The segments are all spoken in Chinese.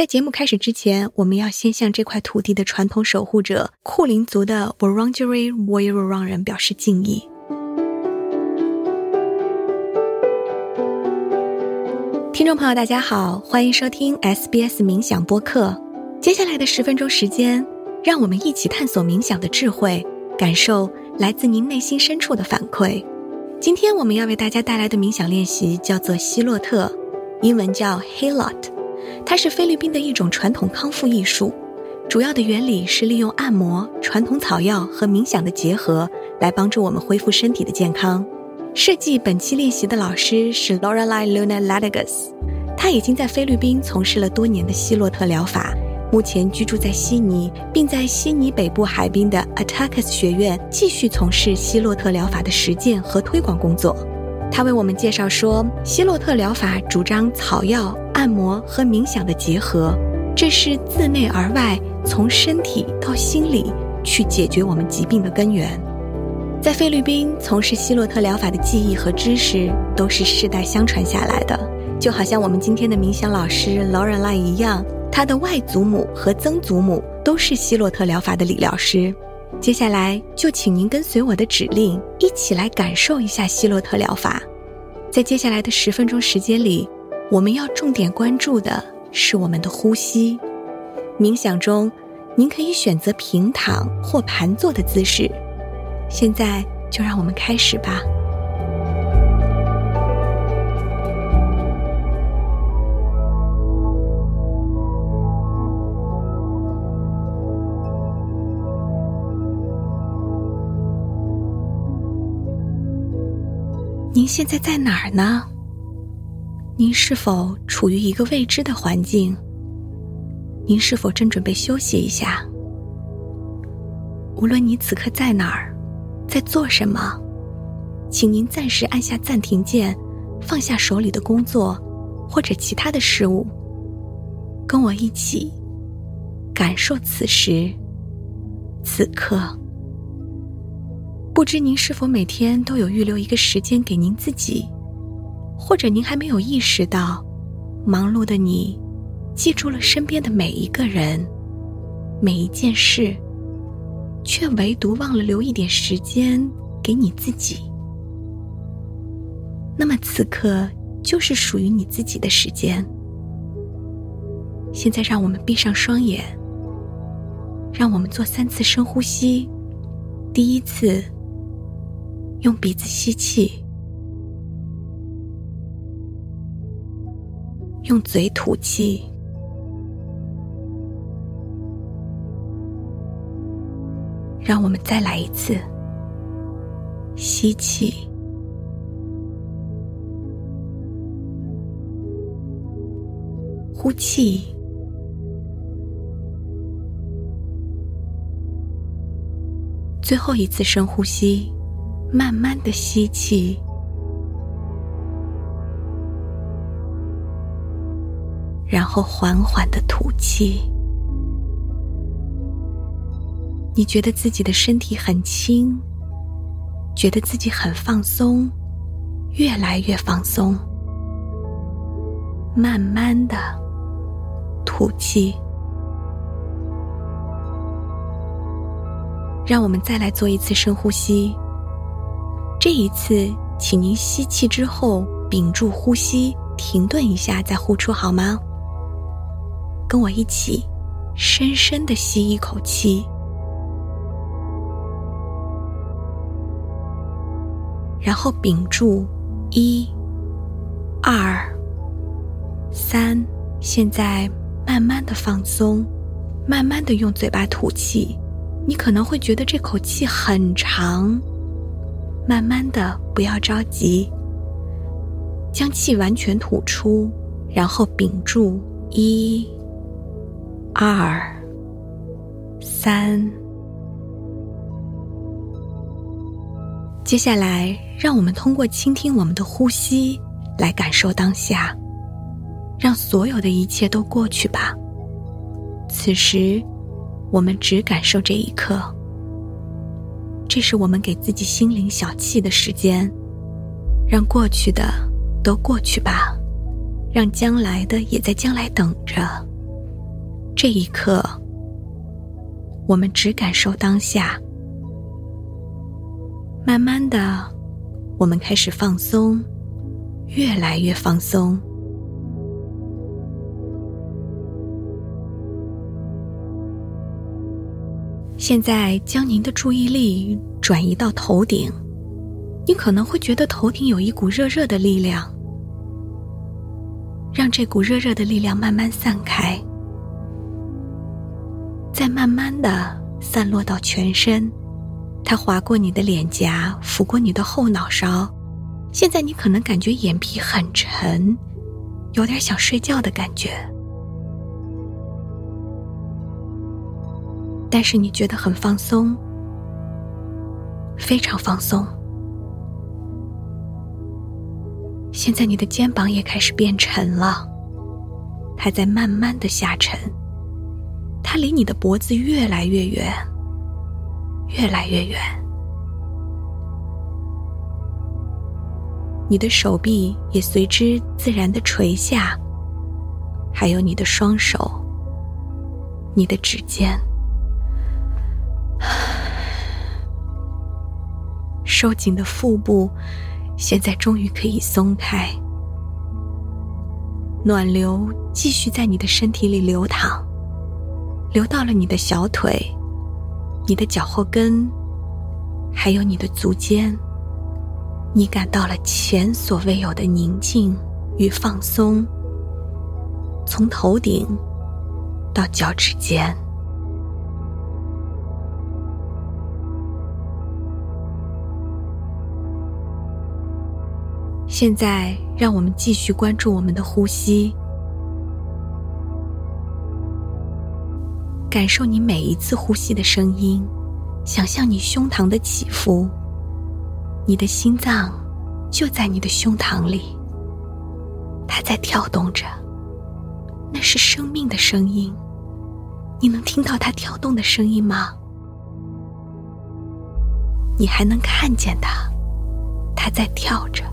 在节目开始之前，我们要先向这块土地的传统守护者库林族的 Wurundjeri Woiwurrung 人表示敬意。听众朋友，大家好，欢迎收听 SBS 冥想播客。接下来的十分钟时间，让我们一起探索冥想的智慧，感受来自您内心深处的反馈。今天我们要为大家带来的冥想练习叫做希洛特，英文叫 Hilot，它是菲律宾的一种传统康复艺术。主要的原理是利用按摩、传统草药和冥想的结合，来帮助我们恢复身体的健康。设计本期练习的老师是 Lorelei Luna Ladagas，他已经在菲律宾从事了多年的希洛特疗法，目前居住在悉尼，并在悉尼北部海滨的 Attakis 学院继续从事希洛特疗法的实践和推广工作。他为我们介绍说，希洛特疗法主张草药、按摩和冥想的结合，这是自内而外，从身体到心理去解决我们疾病的根源。在菲律宾从事希洛特疗法的技艺和知识都是世代相传下来的，就好像我们今天的冥想老师劳尔赖一样，他的外祖母和曾祖母都是希洛特疗法的理疗师。接下来就请您跟随我的指令，一起来感受一下希洛特疗法。在接下来的十分钟时间里，我们要重点关注的是我们的呼吸。冥想中，您可以选择平躺或盘坐的姿势。现在就让我们开始吧。您现在在哪儿呢？您是否处于一个未知的环境？您是否正准备休息一下？无论你此刻在哪儿。在做什么？请您暂时按下暂停键，放下手里的工作或者其他的事物，跟我一起感受此时此刻。不知您是否每天都有预留一个时间给您自己，或者您还没有意识到，忙碌的你记住了身边的每一个人，每一件事。却唯独忘了留一点时间给你自己。那么此刻就是属于你自己的时间。现在让我们闭上双眼，让我们做三次深呼吸。第一次，用鼻子吸气，用嘴吐气。让我们再来一次，吸气，呼气，最后一次深呼吸，慢慢的吸气，然后缓缓的吐气。你觉得自己的身体很轻，觉得自己很放松，越来越放松。慢慢的吐气，让我们再来做一次深呼吸。这一次，请您吸气之后屏住呼吸，停顿一下再呼出，好吗？跟我一起，深深的吸一口气。然后屏住，一、二、三。现在慢慢的放松，慢慢的用嘴巴吐气。你可能会觉得这口气很长，慢慢的，不要着急，将气完全吐出，然后屏住，一、二、三。接下来，让我们通过倾听我们的呼吸，来感受当下，让所有的一切都过去吧。此时，我们只感受这一刻。这是我们给自己心灵小憩的时间，让过去的都过去吧，让将来的也在将来等着。这一刻，我们只感受当下。慢慢的，我们开始放松，越来越放松。现在将您的注意力转移到头顶，你可能会觉得头顶有一股热热的力量，让这股热热的力量慢慢散开。再慢慢的散落到全身，它划过你的脸颊，拂过你的后脑勺。现在你可能感觉眼皮很沉，有点想睡觉的感觉，但是你觉得很放松，非常放松。现在你的肩膀也开始变沉了，还在慢慢的下沉。它离你的脖子越来越远，越来越远。你的手臂也随之自然的垂下，还有你的双手、你的指尖，收紧的腹部，现在终于可以松开，暖流继续在你的身体里流淌。流到了你的小腿、你的脚后跟，还有你的足尖。你感到了前所未有的宁静与放松，从头顶到脚趾尖。现在，让我们继续关注我们的呼吸。感受你每一次呼吸的声音，想象你胸膛的起伏，你的心脏就在你的胸膛里，它在跳动着，那是生命的声音，你能听到它跳动的声音吗？你还能看见它，它在跳着。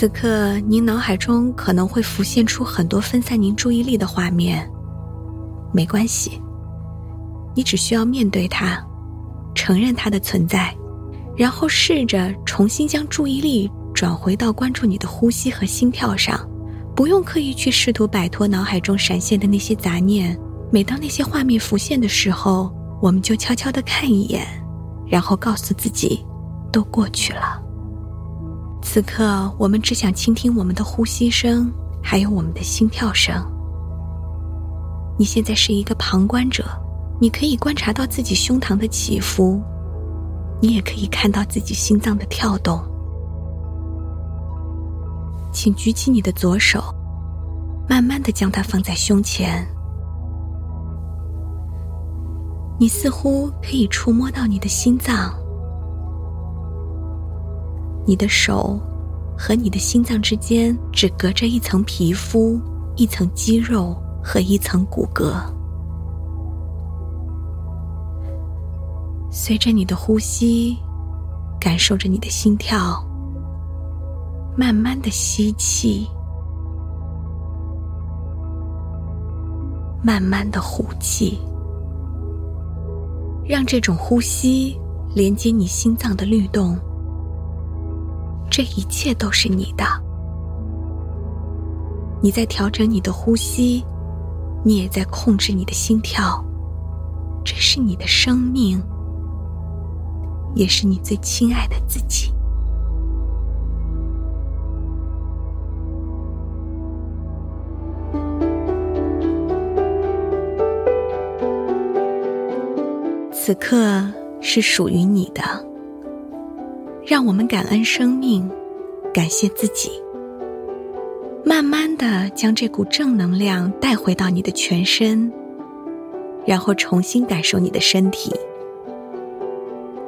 此刻，您脑海中可能会浮现出很多分散您注意力的画面。没关系，你只需要面对它，承认它的存在，然后试着重新将注意力转回到关注你的呼吸和心跳上，不用刻意去试图摆脱脑海中闪现的那些杂念。每当那些画面浮现的时候，我们就悄悄的看一眼，然后告诉自己，都过去了。此刻，我们只想倾听我们的呼吸声，还有我们的心跳声。你现在是一个旁观者，你可以观察到自己胸膛的起伏，你也可以看到自己心脏的跳动。请举起你的左手，慢慢的将它放在胸前。你似乎可以触摸到你的心脏，你的手和你的心脏之间只隔着一层皮肤，一层肌肉。和一层骨骼，随着你的呼吸，感受着你的心跳，慢慢的吸气，慢慢的呼气，让这种呼吸连接你心脏的律动，这一切都是你的，你在调整你的呼吸。你也在控制你的心跳，这是你的生命，也是你最亲爱的自己。此刻是属于你的，让我们感恩生命，感谢自己。慢慢的将这股正能量带回到你的全身，然后重新感受你的身体、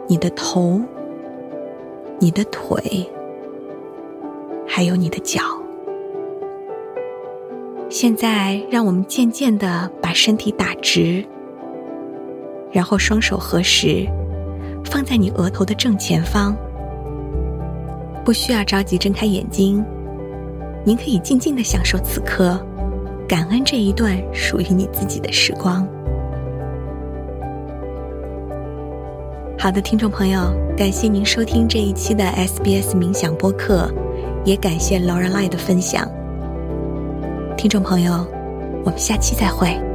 你的头、你的腿，还有你的脚。现在，让我们渐渐的把身体打直，然后双手合十，放在你额头的正前方。不需要着急睁开眼睛。您可以静静的享受此刻，感恩这一段属于你自己的时光。好的，听众朋友，感谢您收听这一期的 SBS 冥想播客，也感谢 Laura Lai 的分享。听众朋友，我们下期再会。